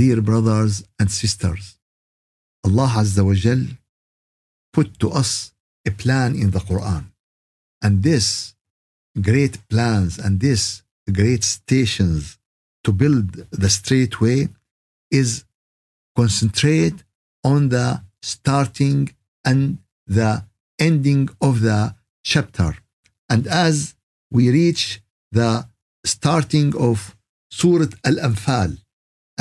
dear brothers and sisters, Allah Azza wa Jal put to us a plan in the Quran. And this great plans and this great stations to build the straight way is concentrate on the starting and the ending of the chapter. And as we reach the starting of Surah Al-Anfal,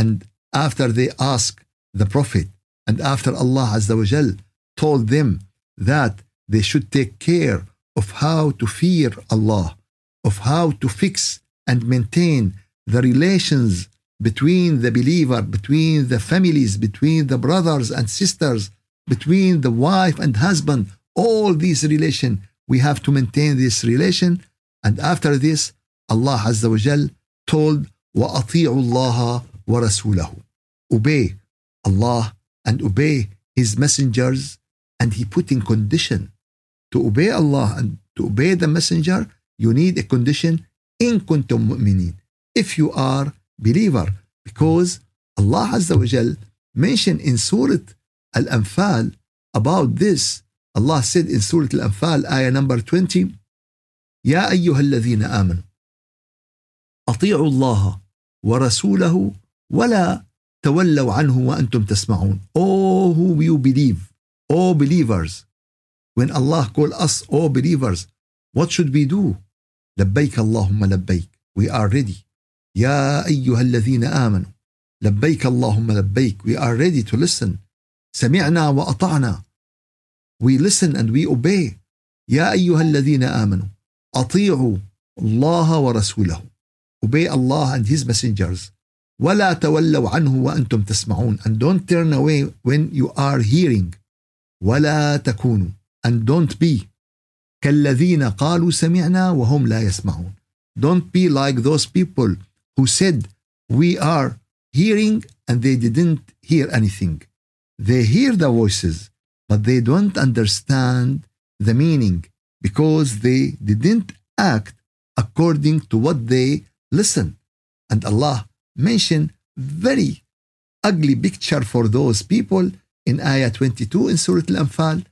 and after they ask the Prophet, and after Allah Azza wa Jal told them that they should take care of how to fear Allah, of how to fix and maintain the relations between the believer, between the families, between the brothers and sisters, between the wife and husband, all these relation, we have to maintain this relation. And after this, Allah Azza wa Jal told, وَأَطِيعُوا اللَّهَ وَرَسُولَهُ Obey Allah and obey His messengers. And He put in condition to obey Allah and to obey the messenger, you need a condition in kuntum mu'minin. If you are believer, because Allah Azza wa Jal mentioned in Surah Al-Anfal about this. Allah said in Surah Al-Anfal, ayah number 20, يا أيها الذين آمنوا أطيعوا الله ورسوله ولا تولوا عنه وأنتم تسمعون. Oh who you believe, all believers, when Allah call us all believers, what should we do? لبيك اللهم لبيك. We are ready. يا أيها الذين آمنوا لبيك اللهم لبيك. We are ready to listen. سمعنا وأطعنا. We listen and we obey. يا أيها الذين آمنوا أطيعوا الله ورسوله. Obey Allah and His messengers. ولا تولوا عنه وأنتم تسمعون. And don't turn away when you are hearing. ولا تكونوا. And don't be كالذين قالوا سمعنا وهم لا يسمعون. Don't be like those people who said we are hearing and they didn't hear anything. They hear the voices, but they don't understand the meaning because they didn't act according to what they listen. And Allah mentioned very ugly picture for those people in ayah 22 in Surah Al-Anfal.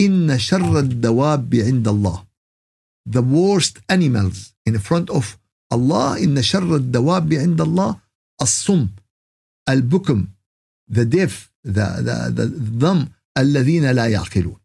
إن شر الدواب عند الله. The worst animals in front of Allah إن شر الدواب عند الله الصم البكم the deaf the the the them الذين لا يعقلون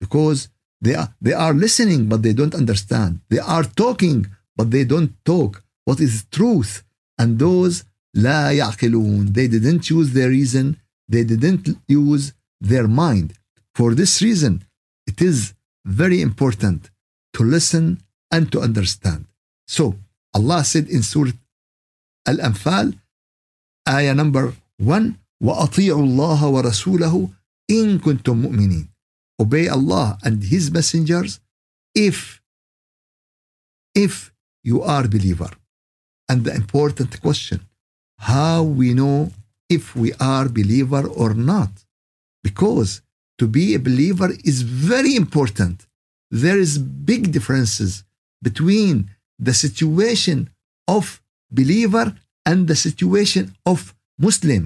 because they are they are listening but they don't understand they are talking but they don't talk what is truth and those لا يعقلون they didn't use their reason they didn't use their mind for this reason it is very important to listen and to understand so Allah said in Surah Al-Anfal ayah number 1 وأطيعوا الله ورسوله إن كنتم مؤمنين obey Allah and his messengers if if you are believer and the important question how we know if we are believer or not. Because to be a believer is very important. There is big differences between the situation of believer and the situation of muslim.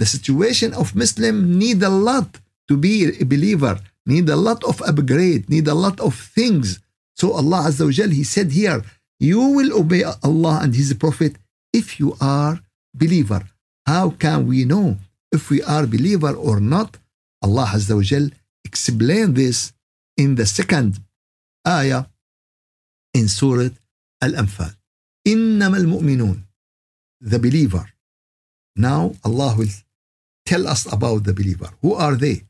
The situation of muslim need a lot to be a believer need a lot of upgrade need a lot of things. So allah azza wa he said here you will obey allah and his prophet if you are believer how can we know if we are believer or not allah azza wa Jal explained this in the second ayah in surah al-anfal إنما المؤمنون the believer now Allah will tell us about the believer who are they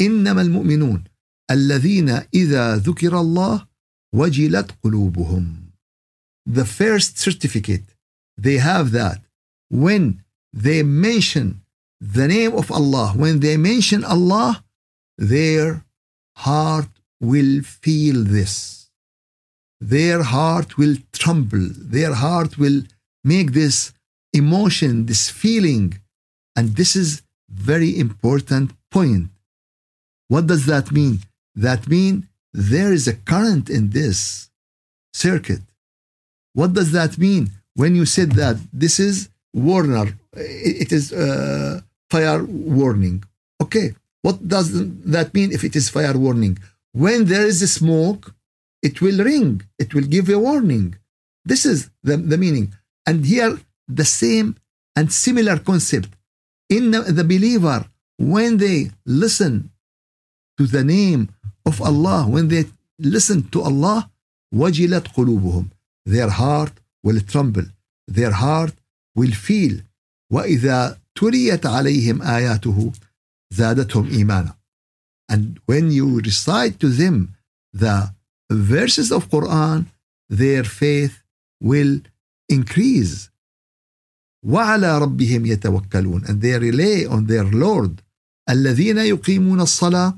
إنما المؤمنون الذين إذا ذكر الله وجلت قلوبهم the first certificate they have that when they mention the name of Allah when they mention Allah their heart will feel this. Their heart will tremble. Their heart will make this emotion this feeling. And this is very important point. What does that mean? That mean there is a current in this circuit. What does that mean? When you said that this is warner. It is uh, fire warning. Okay, what does that mean if it is fire warning? When there is a smoke, it will ring. It will give a warning. This is the, the meaning. And here, the same and similar concept. In the, the believer, when they listen to the name of Allah, when they listen to Allah, wajilat قلوبهم. Their heart will tremble. Their heart feel. وإذا تليت عليهم آياته زادتهم إيمانا. And when you recite to them the verses of Quran, their faith will increase. وعلى ربهم يتوكلون and they rely on their Lord الذين يقيمون الصلاة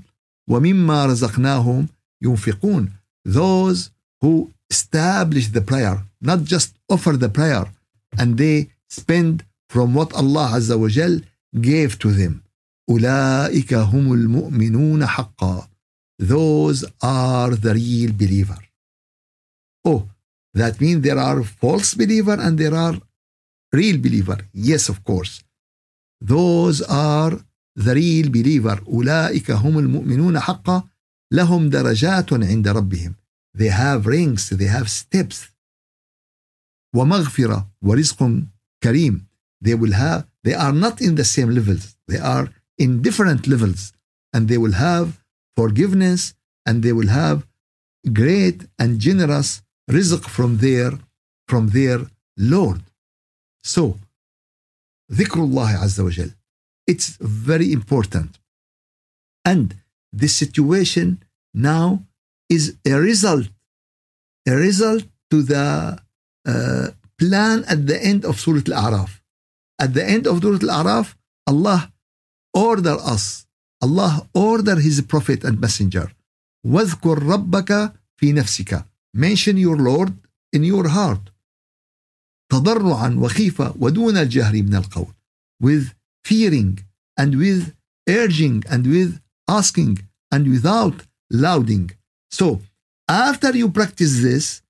ومما رزقناهم ينفقون those who establish the prayer not just offer the prayer and they spend from what Allah Azza wa Jal gave to them أولئك هم المؤمنون حقا those are the real believer oh that means there are false believer and there are real believer yes of course those are the real believer أولئك هم المؤمنون حقا لهم درجات عند ربهم they have rings they have steps ومغفرة ورزق Kareem, they will have, they are not in the same levels. They are in different levels. And they will have forgiveness and they will have great and generous rizq from their, from their Lord. So, dhikrullah azza wa jal. It's very important. And this situation now is a result, a result to the uh, plan at the end of Surah Al-A'raf at the end of Surah Al-A'raf Allah order us Allah order his prophet and messenger واذكر ربك في نفسك mention your Lord in your heart تضرعا وخيفة ودون الجهر من القول with fearing and with urging and with asking and without louding so after you practice this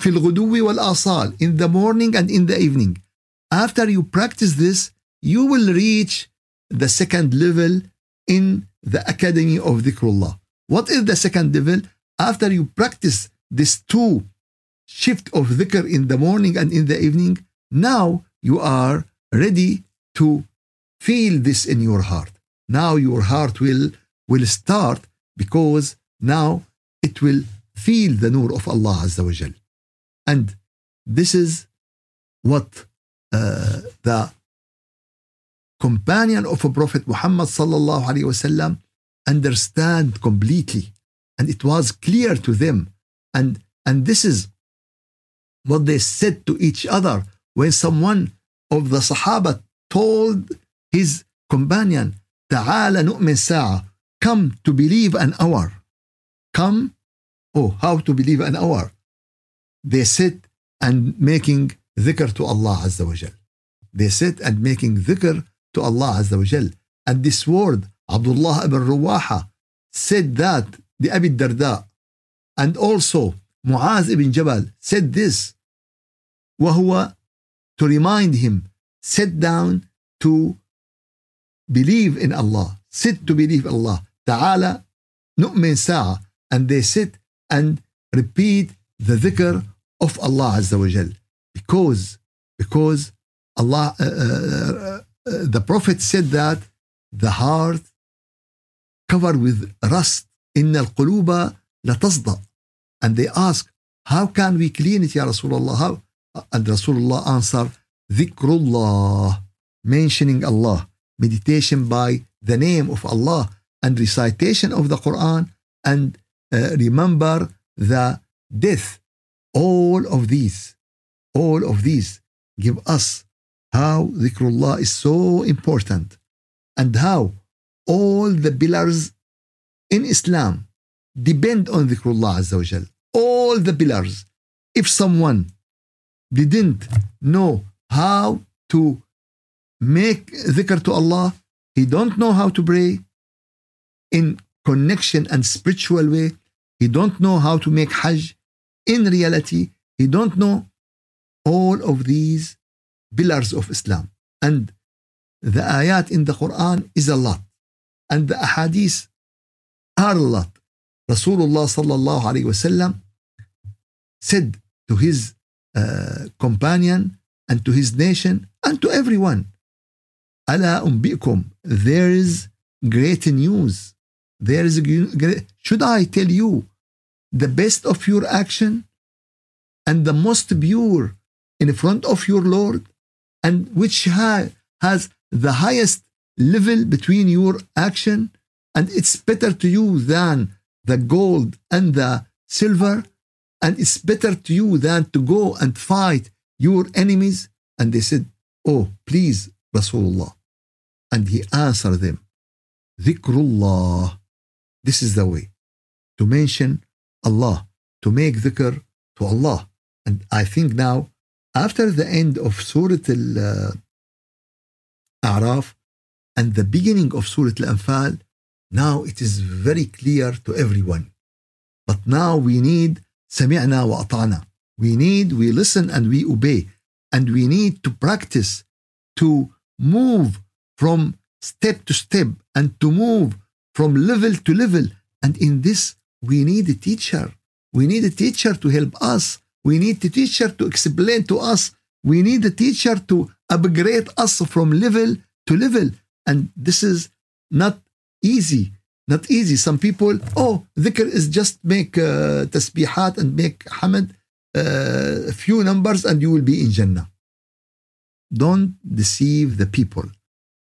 في الغدو والآصال in the morning and in the evening after you practice this you will reach the second level in the academy of dhikrullah what is the second level after you practice this two shift of dhikr in the morning and in the evening now you are ready to feel this in your heart now your heart will will start because now it will feel the nur of Allah Azza wa Jal. And this is what uh, the companion of a Prophet Muhammad sallallahu alaihi wasallam understand completely, and it was clear to them. And and this is what they said to each other when someone of the Sahaba told his companion, "تعال نؤمن ساعة." Come to believe an hour. Come, oh, how to believe an hour? they sit and making dhikr to Allah Azza wa Jal. They sit and making dhikr to Allah Azza wa Jal. And this word, Abdullah ibn Rawaha, said that the Abi Darda. And also Muaz ibn Jabal said this. وهو to remind him, sit down to believe in Allah. Sit to believe Allah. Ta'ala nu'min sa'a. And they sit and repeat the dhikr of Allah Azza wa Jal because because Allah uh, uh, uh, the Prophet said that the heart covered with rust إن القلوب لتصدأ and they ask how can we clean it يا رسول الله how and Rasulullah answered ذكر mentioning Allah meditation by the name of Allah and recitation of the Quran and uh, remember the death. All of these, all of these give us how dhikrullah is so important and how all the pillars in Islam depend on dhikrullah Azza wa Jal. All the pillars. If someone didn't know how to make dhikr to Allah, he don't know how to pray, in connection and spiritual way. He don't know how to make Hajj In reality, he don't know all of these pillars of Islam. And the ayat in the Quran is a lot. And the ahadith are a lot. Rasulullah sallallahu alayhi wasallam said to his uh, companion and to his nation and to everyone, ألا أنبئكم, there is great news. There is great, should I tell you the best of your action and the most pure in front of your Lord and which ha- has the highest level between your action and it's better to you than the gold and the silver and it's better to you than to go and fight your enemies. And they said oh please rasulullah. And he answered them dhikrullah. This is the way to mention allah to make dhikr to allah and i think now after the end of surah al A'raf and the beginning of Surah Al-Anfal, now it is very clear to everyone. But now we need سمعنا وأطعنا. We need, we listen and we obey. And we need to practice to move from step to step and to move from level to level. And in this, we need a teacher. We need a teacher to help us. We need a teacher to explain to us. We need a teacher to upgrade us from level to level. And this is not easy. Not easy. Some people, oh, dhikr is just make uh, tasbihat and make hamad, uh, a few numbers and you will be in Jannah. Don't deceive the people.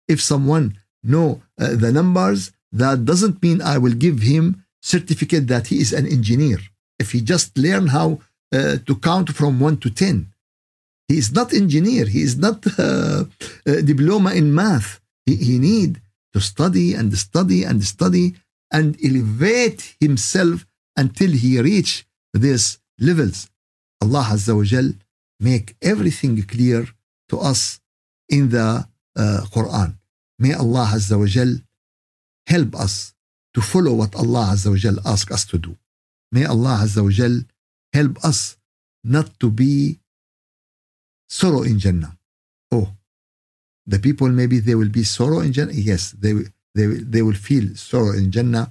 If someone know uh, the numbers, that doesn't mean I will give him certificate that he is an engineer. If he just learn how uh, to count from 1 to 10, he is not engineer. He is not uh, diploma in math. He, he need to study and study and study and elevate himself until he reach these levels. Allah Azza wa Jal make everything clear to us in the uh, Quran. May Allah Azza wa Jal help us to follow what Allah Azza wa Jal ask us to do. May Allah Azza wa Jal help us not to be sorrow in Jannah. Oh, the people maybe they will be sorrow in Jannah. Yes, they they they will feel sorrow in Jannah.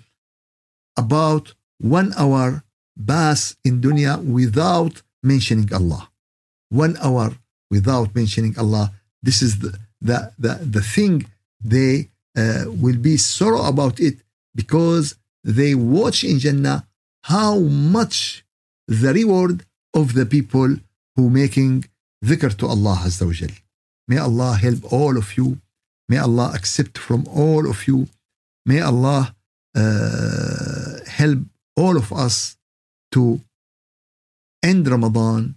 About one hour pass in dunya without mentioning Allah. One hour without mentioning Allah. This is the the the, the thing they uh, will be sorrow about it because they watch in Jannah how much the reward of the people who making dhikr to Allah Azza wa Jal. May Allah help all of you. May Allah accept from all of you. May Allah uh, help all of us to end Ramadan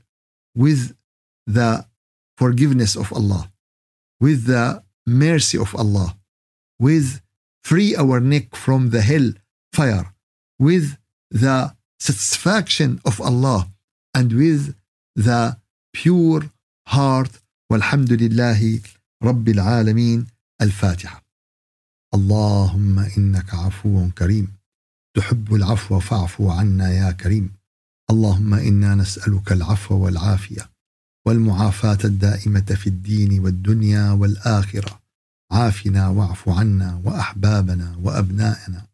with the forgiveness of Allah, with the mercy of Allah, with free our neck from the hell fire, with the satisfaction of Allah, and with the pure heart. والحمد لله رب العالمين الفاتحة اللهم إنك عفو كريم تحب العفو فاعفو عنا يا كريم اللهم إنا نسألك العفو والعافية والمعافاة الدائمة في الدين والدنيا والآخرة عافنا واعف عنا وأحبابنا وأبنائنا.